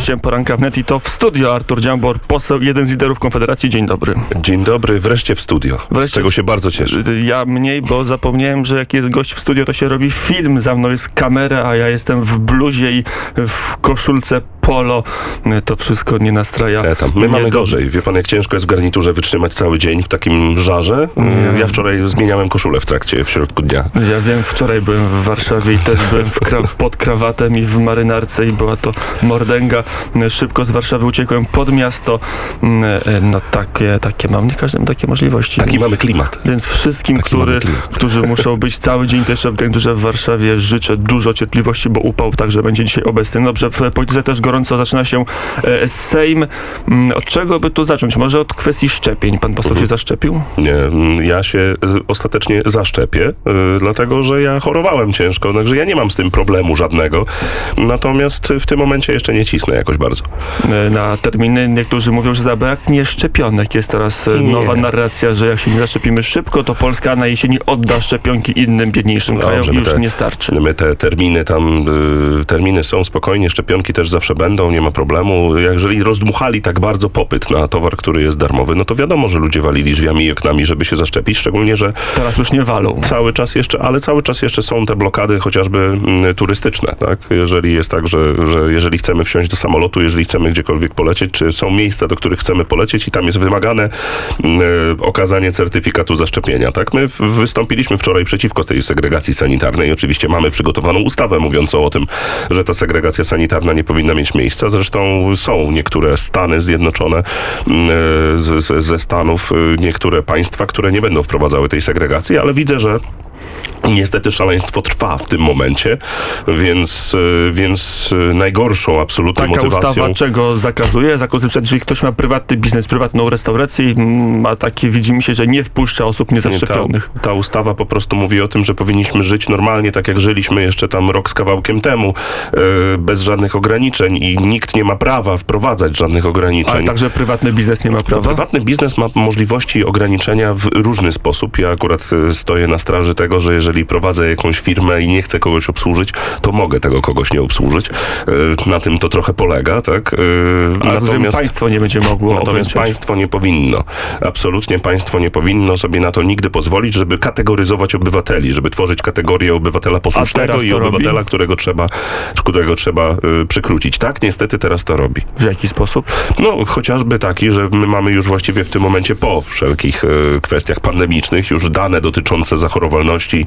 gościem poranka wnet i to w studio Artur Dziambor, poseł, jeden z liderów Konfederacji. Dzień dobry. Dzień dobry, wreszcie w studio, Wreszcie z czego się bardzo cieszę. Ja mniej, bo zapomniałem, że jak jest gość w studio, to się robi film. Za mną jest kamera, a ja jestem w bluzie i w koszulce polo. To wszystko nie nastraja. E, tam. My mamy gorzej. Wie pan, jak ciężko jest w garniturze wytrzymać cały dzień w takim żarze? Ja wczoraj zmieniałem koszulę w trakcie, w środku dnia. Ja wiem, wczoraj byłem w Warszawie i też byłem kra- pod krawatem i w marynarce i była to mordęga. Szybko z Warszawy uciekłem pod miasto. No takie, takie mam, nie każdy ma takie możliwości. Taki więc- mamy klimat. Więc wszystkim, Taki który, którzy muszą być cały dzień też w garniturze w Warszawie, życzę dużo cierpliwości, bo upał także będzie dzisiaj obecny. Dobrze, w polityce też gorąco zaczyna się e, Sejm. Mm, Od czego by tu zacząć? Może od kwestii szczepień. Pan poseł Mhm. się zaszczepił? Nie, mm, ja się ostatecznie zaszczepię, y, dlatego że ja chorowałem ciężko, także ja nie mam z tym problemu żadnego. Natomiast w tym momencie jeszcze nie cisnę jakoś bardzo. E, Na terminy niektórzy mówią, że zabraknie szczepionek. Jest teraz e, Nie. nowa narracja, że jak się nie zaszczepimy szybko, to Polska na jesieni odda szczepionki innym, biedniejszym Dobrze, krajom i już te- nie starczy. My te terminy tam, y, terminy są spokojnie, szczepionki też zawsze będą, nie ma problemu. Jeżeli rozdmuchali tak bardzo popyt na towar, który jest darmowy, no to wiadomo, że ludzie walili drzwiami i oknami, żeby się zaszczepić, szczególnie, że Teraz już nie walą. cały czas jeszcze, ale cały czas jeszcze są te blokady chociażby mm, turystyczne, tak? Jeżeli jest tak, że, że jeżeli chcemy wsiąść do samolotu, jeżeli chcemy gdziekolwiek polecieć, czy są miejsca, do których chcemy polecieć i tam jest wymagane mm, e, okazanie certyfikatu zaszczepienia, tak? My wystąpiliśmy wczoraj przeciwko tej segregacji sanitarnej. Oczywiście mamy przygotowaną ustawę mówiącą o tym, że ta segregacja sanitarna nie powinna mieć miejsca. Zresztą są niektóre Stany Zjednoczone mm, e, ze Stanów, e, niektóre państwa, które nie będą wprowadzały tej segregacji, ale widzę, że Niestety szaleństwo trwa w tym momencie, więc, e, więc e, najgorszą absolutnie Taka motywacją... ustawa czego zakazuje? Zakazuje, jeżeli ktoś ma prywatny biznes, prywatną restaurację i mm, ma takie, widzi mi się, że nie wpuszcza osób niezaszczepionych. Ta, ta ustawa po prostu mówi o tym, że powinniśmy żyć normalnie, tak jak żyliśmy jeszcze tam rok z kawałkiem temu, e, bez żadnych ograniczeń i nikt nie ma prawa wprowadzać żadnych ograniczeń. Ale także prywatny biznes nie ma No, prawa? prywatny biznes ma możliwości ograniczenia w różny sposób. Ja akurat stoję na straży tego, że jeżeli prowadzę jakąś firmę i nie chcę kogoś obsłużyć, to mogę tego kogoś nie obsłużyć. E, Na tym to trochę polega, tak? E, Ale natomiast państwo nie będzie mogło Natomiast ograniczać. państwo nie powinno, absolutnie państwo nie powinno sobie na to nigdy pozwolić, żeby kategoryzować obywateli, żeby tworzyć kategorię obywatela posłusznego i obywatela, robi? którego trzeba, którego trzeba y, przykrócić. Tak, niestety teraz to robi. W jaki sposób? No, chociażby taki, że my mamy już właściwie w tym momencie po wszelkich y, kwestiach pandemicznych już dane dotyczące zachorowalności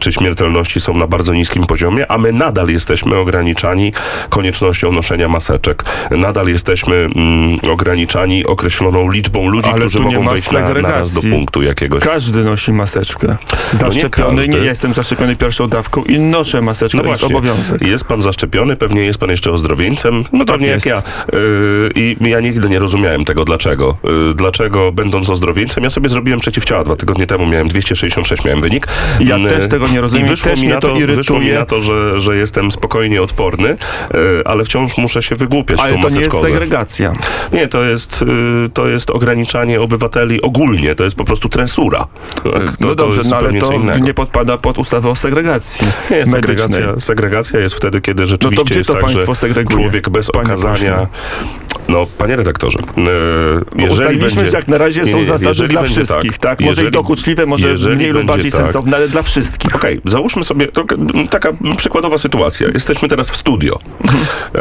czy śmiertelności są na bardzo niskim poziomie, a my nadal jesteśmy ograniczani koniecznością noszenia maseczek. Nadal jesteśmy mm, ograniczani określoną liczbą ludzi, Ale którzy nie mogą wejść na, naraz do punktu jakiegoś. Każdy nosi maseczkę. Zaszczepiony, nie, No każdy. jestem zaszczepiony pierwszą dawką i noszę maseczkę, No właśnie, obowiązek. jest pan zaszczepiony, pewnie jest pan jeszcze ozdrowieńcem, no pewnie jest. jak ja. Yy, I ja nigdy nie rozumiałem tego, dlaczego. Yy, dlaczego będąc ozdrowieńcem, ja sobie zrobiłem przeciwciała dwa tygodnie temu, miałem 266, miałem wynik. Ja Yy, też tego nie rozumiem. I wyszło też mi na to to, wyszło mi na to że, że jestem spokojnie odporny, yy, ale wciąż muszę się wygłupiać Ale to nie jest segregacja. Nie, to jest, yy, to jest ograniczanie obywateli ogólnie, to jest po prostu tresura. Tak, to, no dobrze, jest no ale to nie podpada pod ustawę o segregacji Nie, segregacja, segregacja jest wtedy, kiedy rzeczywiście gdzie jest to tak, państwo że segreguje, człowiek bez panie okazania... No, panie redaktorze, e, Ustaliliśmy, będzie... że jak na razie Nie, są nie, zasady jeżeli dla będzie wszystkich, tak? Może Jeżeli- i dokuczliwe, może mniej lub bardziej tak, sensowne, ale dla wszystkich. Okej, załóżmy sobie to, taka przykładowa sytuacja. Jesteśmy teraz w studio. E,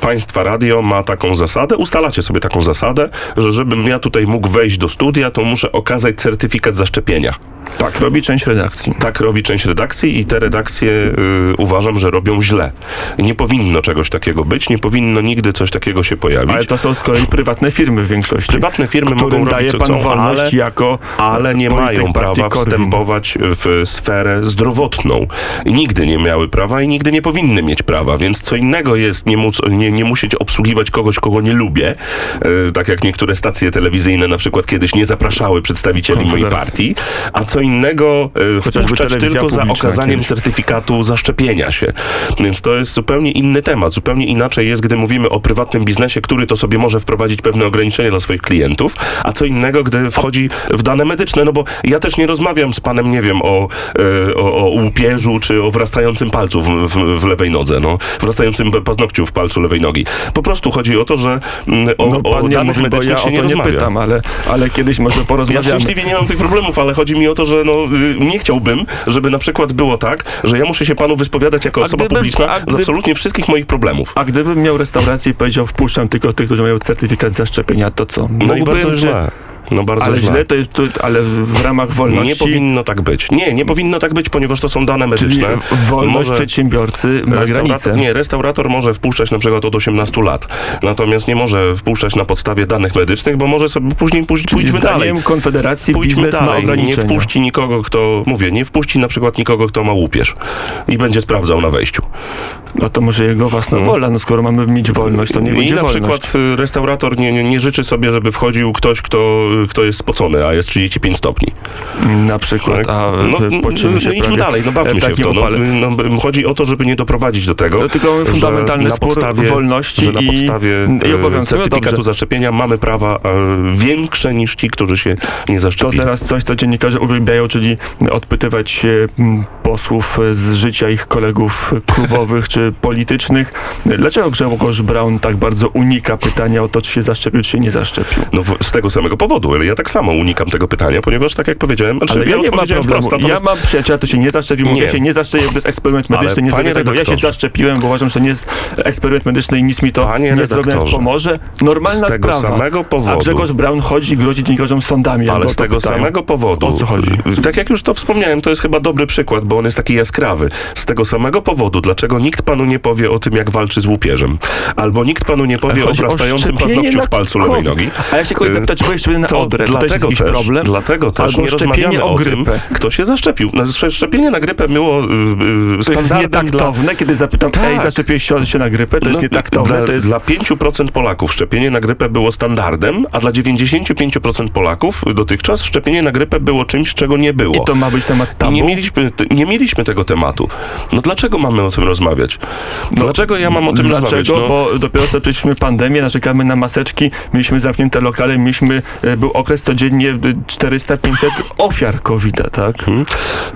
państwa radio ma taką zasadę, ustalacie sobie taką zasadę, że żebym ja tutaj mógł wejść do studia, to muszę okazać certyfikat zaszczepienia. Tak, robi część redakcji. Tak robi część redakcji i te redakcje y, uważam, że robią źle. Nie powinno czegoś takiego być, nie powinno nigdy coś takiego się pojawić. Ale to są z kolei prywatne firmy w większości. Prywatne firmy mogą daje robić co pan chcą, wolność ale, jako ale nie mają prawa wstępować w sferę zdrowotną. Nigdy nie miały prawa i nigdy nie powinny mieć prawa, więc co innego jest nie, móc, nie, nie musieć obsługiwać kogoś, kogo nie lubię, e, tak jak niektóre stacje telewizyjne na przykład kiedyś nie zapraszały przedstawicieli mojej partii, a co co innego e, wpuszczać tylko za okazaniem kiedyś. certyfikatu zaszczepienia się. Więc to jest zupełnie inny temat. Zupełnie inaczej jest, gdy mówimy o prywatnym biznesie, który to sobie może wprowadzić pewne ograniczenia dla swoich klientów, a co innego, gdy wchodzi w dane medyczne. No bo ja też nie rozmawiam z panem, nie wiem, o, e, o, o łupieżu czy o wrastającym palcu w, w, w lewej nodze, no, wrastającym paznokciu w palcu lewej nogi. Po prostu chodzi o to, że mm, o, No, o danych mówi, medycznych ja się o nie nie rozmawia. pytam, ale, ale kiedyś może Ja porozmawiamy. szczęśliwie nie mam tych problemów, ale chodzi mi o to, że no, y, nie chciałbym, żeby na przykład było tak, że ja muszę się panu wyspowiadać jako A osoba gdybym- publiczna a z absolutnie wszystkich moich problemów. A gdybym miał restaurację i powiedział, wpuszczam tylko tych, którzy mają certyfikat zaszczepienia, to co? No i bardzo czy- źle. No bardzo Ale źle. źle to jest, to, ale w ramach wolności, Nie powinno tak być. Nie, nie powinno tak być, ponieważ to są dane czyli medyczne. wolność przedsiębiorcy ma Restaurator, granicę. nie, restaurator może wpuszczać na przykład od 18 lat. Natomiast nie może wpuszczać na podstawie danych medycznych, bo może sobie później pójść, Czyli pójdźmy dalej. Konfederacji Pójdźmy biznes ma dalej. Nie wpuści nikogo, kto, mówię, nie wpuści na przykład nikogo, kto ma łupież i będzie sprawdzał na wejściu. No to może jego własna wola, no skoro mamy mieć wolność, to nie I będzie na wolność. przykład y, restaurator nie, nie, nie życzy sobie, żeby wchodził ktoś, kto, kto jest spocony, a jest 35 stopni. Na przykład, Tak? a no, no, no, się no idźmy dalej, no bawmy się w to. No, upale. no, b- chodzi o to, żeby nie doprowadzić do tego, No, tylko mamy fundamentalny na spór podstawie, wolności że na i- podstawie i e, obowiązku. No certyfikatu zaszczepienia mamy prawa większe niż ci, którzy się nie To zaszczepili. teraz coś, co dziennikarze uwielbiają, czyli odpytywać się posłów z życia ich kolegów klubowych czy politycznych. Dlaczego Grzegorz Braun tak bardzo unika pytania o to, czy się zaszczepił, czy się nie zaszczepił? No z tego samego powodu, ale ja tak samo unikam tego pytania, ponieważ tak jak powiedziałem, znaczy, Ale ja nie mam problemu. wprost, Ja natomiast- mam przyjaciela, to się nie zaszczepił, mówię Nie. się nie zaszczepił, to jest eksperyment Ale medyczny, nie panie zrobię tego. Ja się zaszczepiłem, bo uważam, że to nie jest eksperyment medyczny i nic mi to Panie nie zrobi, więc redaktorze. pomoże. Normalna Z tego sprawa. samego A powodu- Grzegorz Braun chodzi i grozi dziennikarzom sądami. Ale z tego pytają. samego powodu. O co chodzi? Tak jak już to wspomniałem, to jest chyba dobry przykład, bo on jest taki jaskrawy. Z tego samego powodu, dlaczego nikt panu nie powie o tym, jak walczy z łupieżem. Albo nikt panu nie powie o wrastającym szczepienie paznokciu w palcu lewej nogi. A jak się kogoś Y, zapyta, czy byłeś szczepiony na To odrę, to jest dlatego jakiś też, problem? Dlatego też Albo nie szczepienie rozmawiamy o o tym, kto się zaszczepił. No, szcz- Szczepienie na grypę było y, y, To jest standardem dla... nietaktowne, kiedy zapytam, ej, Tak. zaszczepiłeś się, się na grypę, to jest No, nietaktowne, Dla, to jest... dla 5% Polaków szczepienie na grypę było standardem, a dla 95% Polaków dotychczas szczepienie na grypę było czymś, czego nie było. I to ma być temat I tabu? nie mieliśmy, nie mieliśmy tego tematu. No dlaczego mamy o tym rozmawiać? dlaczego ja mam o tym Dlaczego? rozmawiać? No, Bo dopiero zaczęliśmy pandemię, narzekamy na maseczki, mieliśmy zamknięte lokale, mieliśmy, e, był okres codziennie e, 400-500 ofiar COVID-a, tak? hmm,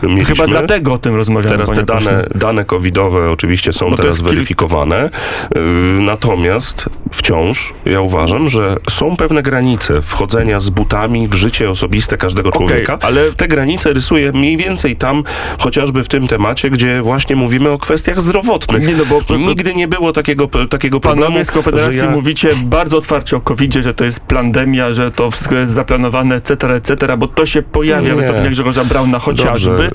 mieliśmy, Chyba dlatego o tym rozmawiamy, Teraz te dane, dane covidowe oczywiście są to teraz weryfikowane. Yy, natomiast wciąż ja uważam, że są pewne granice wchodzenia z butami w życie osobiste każdego człowieka. ale- te granice rysuje mniej więcej tam, chociażby w tym temacie, gdzie właśnie mówimy o kwestiach zdrowotnych. Nie, no bo- Nigdy nie było takiego, takiego problemu, Panowie z Konfederacji ja... mówicie bardzo otwarcie o covid że to jest pandemia, że to wszystko jest zaplanowane, etc., etc., bo to się pojawia Nie. w wystąpieniach Grzegorza Brauna chociażby. Dobrze,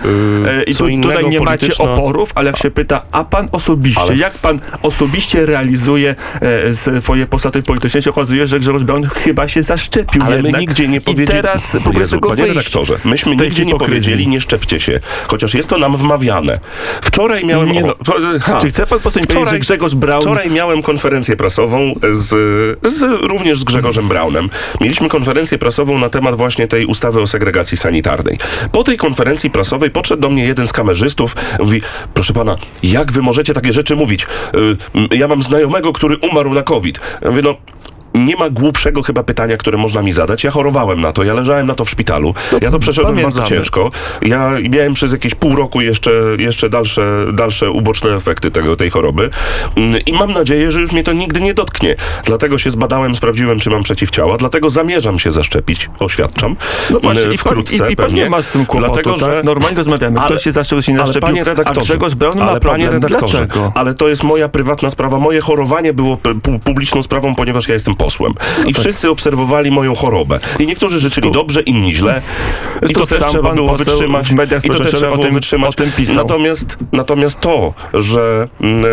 yy, E, I tu, innego tutaj nie macie oporów, ale jak się pyta, a pan osobiście, Ale- jak pan osobiście realizuje e, swoje postulaty polityczne, się okazuje, że Grzegorz Braun chyba się zaszczepił Ale jednak. my nigdzie nie I powiedzieli... teraz próbuje z Jezu, tego panie wyjść. myśmy nigdzie nie powiedzieli nie szczepcie się, chociaż jest to nam wmawiane. Wczoraj miałem... Nie no, ha. Czy chce pan po prostu mi powiedzieć, że Grzegorz Braun... Wczoraj miałem konferencję prasową z, z, również z Grzegorzem Braunem. Mieliśmy konferencję prasową na temat właśnie tej ustawy o segregacji sanitarnej. Po tej konferencji prasowej podszedł do mnie jeden z kamerzystów, mówi, proszę pana, jak wy możecie takie rzeczy mówić? Y, Ja mam znajomego, który umarł na COVID. Ja mówię, no... Nie ma głupszego chyba pytania, które można mi zadać. Ja chorowałem na to, ja leżałem na to w szpitalu. Ja to przeszedłem bardzo pamiętamy. ciężko. Ja miałem przez jakieś pół roku jeszcze, jeszcze dalsze, dalsze uboczne efekty tego, tej choroby. Mm, I mam nadzieję, że już mnie to nigdy nie dotknie. Dlatego się zbadałem, sprawdziłem, czy mam przeciwciała. Dlatego zamierzam się zaszczepić, oświadczam. No właśnie, Mm, i, wkrótce i, i pewnie. nie ma z tym kłopotu, Dlatego, tak? że Normalnie rozmawiamy. Ale- Ktoś się zaszczepił, się nie ale zaszczepił, panie redaktorze, a Grzegorz Braun ma ale problem. panie redaktorze, Dlaczego? ale to jest moja prywatna sprawa. Moje chorowanie było publiczną sprawą, ponieważ ja jestem posłem. No I tak. wszyscy obserwowali moją chorobę. I niektórzy życzyli dobrze, inni źle. I To to też trzeba było wytrzymać. w mediach I to też trzeba było wytrzymać. o tym pisał. Natomiast, natomiast to, że, mm, e,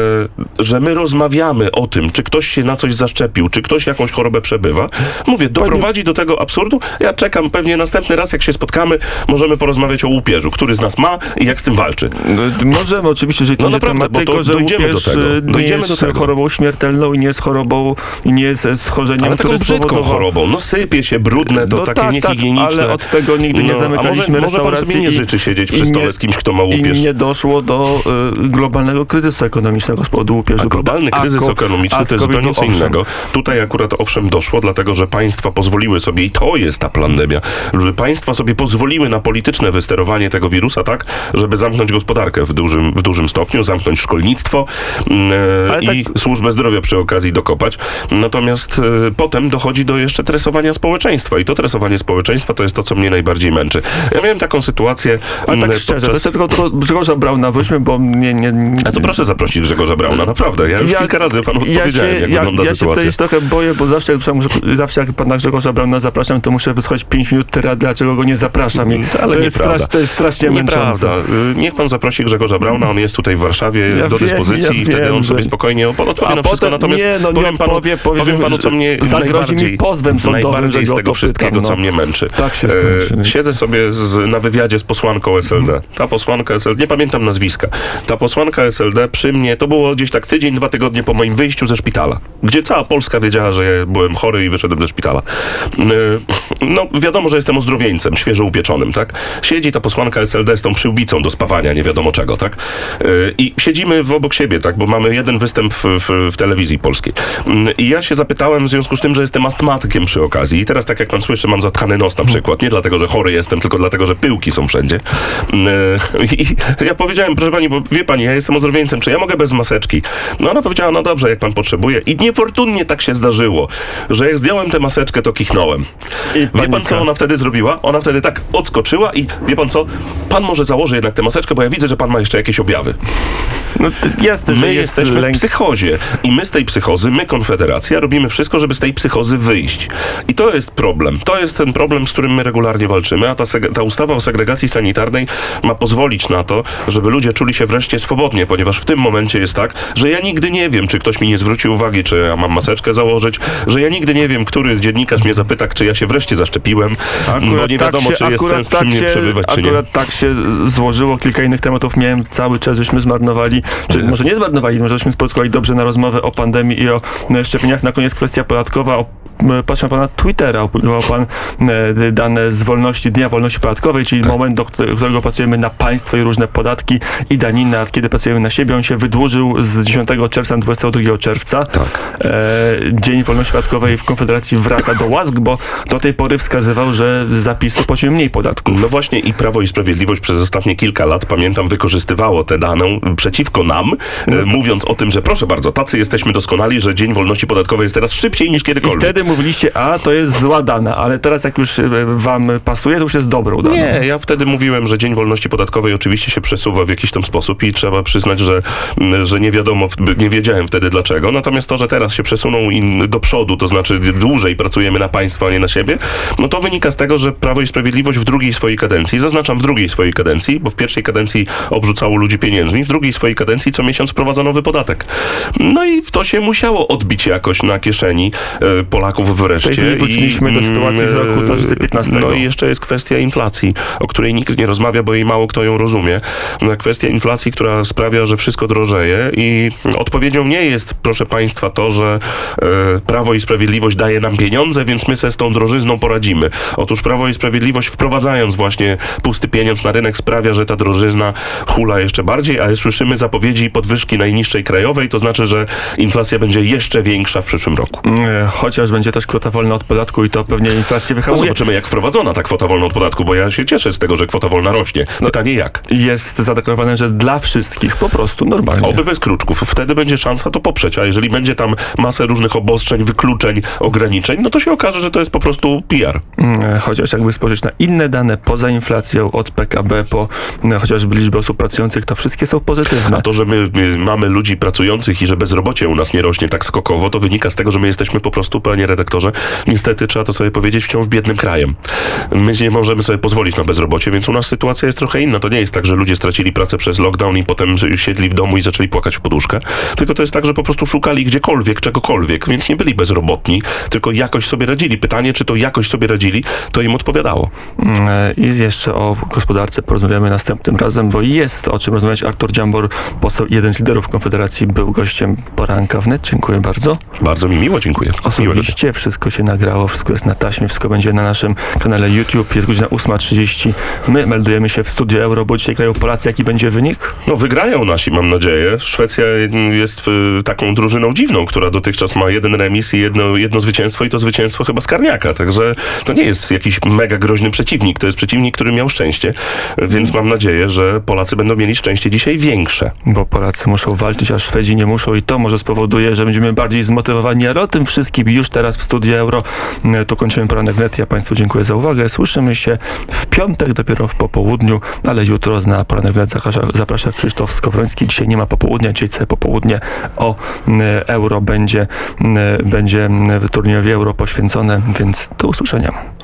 że my rozmawiamy o tym, czy ktoś się na coś zaszczepił, czy ktoś jakąś chorobę przebywa, mówię, doprowadzi do tego absurdu. Ja czekam pewnie następny raz, jak się spotkamy, możemy porozmawiać o łupieżu, który z nas ma i jak z tym walczy. No, Możemy oczywiście, że to No nie naprawdę, temat, to tylko że dojdziemy do łupież tego. y, nie Dojdziemy jest do tego. chorobą śmiertelną i nie jest chorobą, i nie jest, jest schorzeniem, Ale taką brzydką chorobą. No sypie się, brudne, to No takie tak, niehigieniczne. Tak, ale od tego nigdy nie No, zamykaliśmy może, może pan restauracji. sobie nie i- życzy siedzieć i przy stole nie- z kimś, kto ma I łupież. nie doszło do y, globalnego kryzysu ekonomicznego z powodu łupieży. A globalny kryzys ko- ekonomiczny a to jest zupełnie co innego. Tutaj akurat owszem doszło, dlatego że państwa pozwoliły sobie, i to jest ta pandemia, że państwa sobie pozwoliły na polityczne wysterowanie tego wirusa tak, żeby zamknąć gospodarkę w dużym, w dużym stopniu, zamknąć szkolnictwo Ale i służbę zdrowia przy okazji dokopać. Natomiast potem dochodzi do jeszcze tresowania społeczeństwa i to tresowanie społeczeństwa to jest to, co mnie najbardziej męczy. Ja miałem taką sytuację Ale tak mm, szczerze, to podczas- jeszcze tylko, tylko Grzegorza Brauna weźmy, bo nie... nie, nie A to proszę zaprosić Grzegorza Brauna, naprawdę. Ja już kilka razy panu ja odpowiedziałem, się, jak ja, wygląda ja się sytuacja. tutaj trochę boję, bo zawsze, zawsze jak pana Grzegorza Brauna zapraszam, to muszę wysłuchać 5 minut tyrady, dlaczego go nie zapraszam. Mm, Ale to, jest strasz, to jest strasznie męczące. Y, Niech pan zaprosi Grzegorza Brauna, on jest tutaj w Warszawie Ja do wiem, dyspozycji ja i wtedy on sobie spokojnie odpowie na wszystko. potem- Natomiast nie, no nie powiem, panu, odpowie, powie, powiem panu, co mnie zagrozi mi najbardziej, pozwem sądowym, najbardziej z go tego wszystkiego, no. co mnie męczy. Tak się E, skończy. Siedzę sobie z, na wywiadzie z posłanką SLD. Ta posłanka SLD, nie pamiętam nazwiska. Ta posłanka SLD przy mnie, to było gdzieś tak tydzień, dwa tygodnie po moim wyjściu ze szpitala, gdzie cała Polska wiedziała, że ja byłem chory i wyszedłem ze szpitala. E, No, wiadomo, że jestem ozdrowieńcem, świeżo upieczonym, tak? Siedzi ta posłanka SLD z tą przyłbicą do spawania, nie wiadomo czego, tak? E, I siedzimy w obok siebie, tak? Bo mamy jeden występ w, w, w telewizji polskiej. Mm, I ja się zapytałem w związku z tym, że jestem astmatykiem przy okazji. I teraz, tak jak pan słyszy, mam zatkany nos na przykład. Nie dlatego, że chory jestem, tylko dlatego, że pyłki są wszędzie. Mm, e, I ja powiedziałem, proszę pani, bo wie pani, ja jestem ozdrowieńcem, czy ja mogę bez maseczki? No ona powiedziała, no dobrze, jak pan potrzebuje. I niefortunnie tak się zdarzyło, że jak zdjąłem tę maseczkę, to kichnąłem. I Wie pan, co ona wtedy zrobiła? Ona wtedy tak odskoczyła i wie pan co? Pan może założy jednak tę maseczkę, bo ja widzę, że pan ma jeszcze jakieś objawy. No, jasne, My jest jesteśmy lęk. w psychozie i my z tej psychozy, my Konfederacja, robimy wszystko, żeby z tej psychozy wyjść. I to jest problem. To jest ten problem, z którym my regularnie walczymy, a ta, ta ustawa o segregacji sanitarnej ma pozwolić na to, żeby ludzie czuli się wreszcie swobodnie, ponieważ w tym momencie jest tak, że ja nigdy nie wiem, czy ktoś mi nie zwróci uwagi, czy ja mam maseczkę założyć, że ja nigdy nie wiem, który dziennikarz mnie zapyta, czy ja się wreszcie zaszczepiłem, bo nie wiadomo, czy jest sens przy mnie przebywać, czy nie. Akurat tak się złożyło, kilka innych tematów miałem cały czas, żeśmy zmarnowali, czy może nie zmarnowali, może żeśmy spotkali dobrze na rozmowę o pandemii i o szczepieniach. Na koniec kwestia podatkowa. E, patrzę na pana Twittera, opublikował pan e, dane z wolności, Dnia Wolności Podatkowej, czyli moment, do któ- którego pracujemy na państwo i różne podatki i daniny, a kiedy pracujemy na siebie, on się wydłużył z 10 czerwca na 22 czerwca. Tak. E, Dzień Wolności Podatkowej w Konfederacji wraca do łask, bo do tej pory wskazywał, że zapisu płaciły mniej podatków. No właśnie i Prawo i Sprawiedliwość przez ostatnie kilka lat, pamiętam, wykorzystywało tę daną przeciwko nam, No e, mówiąc o tym, że proszę bardzo, tacy jesteśmy doskonali, że Dzień Wolności Podatkowej jest teraz szybciej niż I kiedykolwiek. wtedy mówiliście, a to jest zła dana, ale teraz jak już e, wam pasuje, to już jest dobrą daną. Nie, ja wtedy mówiłem, że Dzień Wolności Podatkowej oczywiście się przesuwa w jakiś tam sposób i trzeba przyznać, że, mm, że nie wiadomo, nie wiedziałem wtedy dlaczego. Natomiast to, że teraz się przesunął do przodu, to znaczy dłużej pracujemy na państwo, a nie na siebie, no to wynika z tego, że Prawo i Sprawiedliwość w drugiej swojej kadencji, zaznaczam w drugiej swojej kadencji, bo w pierwszej kadencji obrzucało ludzi pieniędzmi, w drugiej swojej kadencji co miesiąc wprowadza nowy podatek. No i to się musiało odbić jakoś na kieszeni e, Polaków wreszcie. Wróciliśmy do sytuacji z roku e, 2015. No i jeszcze jest kwestia inflacji, o której nikt nie rozmawia, bo jej mało kto ją rozumie. No, Kwestia inflacji, która sprawia, że wszystko drożeje i odpowiedzią nie jest, proszę Państwa, to, że e, Prawo i Sprawiedliwość daje nam pieniądze, więc my sobie z tą drożyzną poradzimy. Otóż Prawo i Sprawiedliwość wprowadzając właśnie pusty pieniądz na rynek sprawia, że ta drożyzna hula jeszcze bardziej, a słyszymy zapowiedzi podwyżki najniższej krajowej, to znaczy, że inflacja będzie jeszcze większa w przyszłym roku. E, Chociaż będzie też kwota wolna od podatku i to pewnie inflację No wyhamuje. zobaczymy, jak wprowadzona ta kwota wolna od podatku, bo ja się cieszę z tego, że kwota wolna rośnie. Pytanie jak? Jest zadeklarowane, że dla wszystkich, po prostu normalnie. Oby bez kruczków. Wtedy będzie szansa to poprzeć, a jeżeli będzie tam masę różnych obostrzeń, wykluczeń, ograniczeń, no to się okaże, że to jest po prostu PR. Mm, Chociaż jakby spojrzeć na inne dane poza inflacją, od PKB po mm, chociażby liczbę osób pracujących, to wszystkie są pozytywne. A to, że my, my mamy ludzi pracujących i że bezrobocie u nas nie rośnie tak skokowo, to wynika z tego, że my jesteśmy po prostu, panie redaktorze, niestety trzeba to sobie powiedzieć, wciąż biednym krajem. My nie możemy sobie pozwolić na bezrobocie, więc u nas sytuacja jest trochę inna. To nie jest tak, że ludzie stracili pracę przez lockdown i potem siedli w domu i zaczęli płakać w poduszkę, tylko to jest tak, że po prostu szukali gdziekolwiek, czegokolwiek, więc nie byli bezrobotni, tylko jakoś sobie radzili. Pytanie, czy to jakoś sobie radzili, to im odpowiadało. Mm, e, I jeszcze o gospodarce porozmawiamy następnym razem, bo jest o czym rozmawiać. Artur Dziambor, poseł, jeden z liderów Konfederacji, był gościem poranka wnet. Dziękuję bardzo. Bardzo mi miło, dziękuję. Osobiście wszystko się nagrało, wszystko jest na taśmie, wszystko będzie na naszym kanale YouTube. Jest godzina 8.30. My meldujemy się w studio Euro, bo dzisiaj grają Polacy. Jaki będzie wynik? No wygrają nasi, mam nadzieję. Szwecja jest y, taką drużyną dziwną, która dotychczas ma jeden remis i jedno, jedno zwycięstwo i to zwycięstwo chyba Skarniaka, także to nie jest jakiś mega groźny przeciwnik, to jest przeciwnik, który miał szczęście, więc mam nadzieję, że Polacy będą mieli szczęście dzisiaj większe. Bo Polacy muszą walczyć, a Szwedzi nie muszą i to może spowoduje, że będziemy bardziej zmotywowani, ale o tym wszystkim już teraz w studiu Euro. Y, Tu kończymy poranek wnet. Ja Państwu dziękuję za uwagę. Słyszymy się w piątek dopiero w popołudniu, ale jutro na poranek wnet zaprasza, Krzysztof Skowroński. Dzisiaj nie ma popołudnia, dzisiaj całe popołudnie o Euro będzie, będzie y, turniejowi Euro poświęcone, więc do usłyszenia.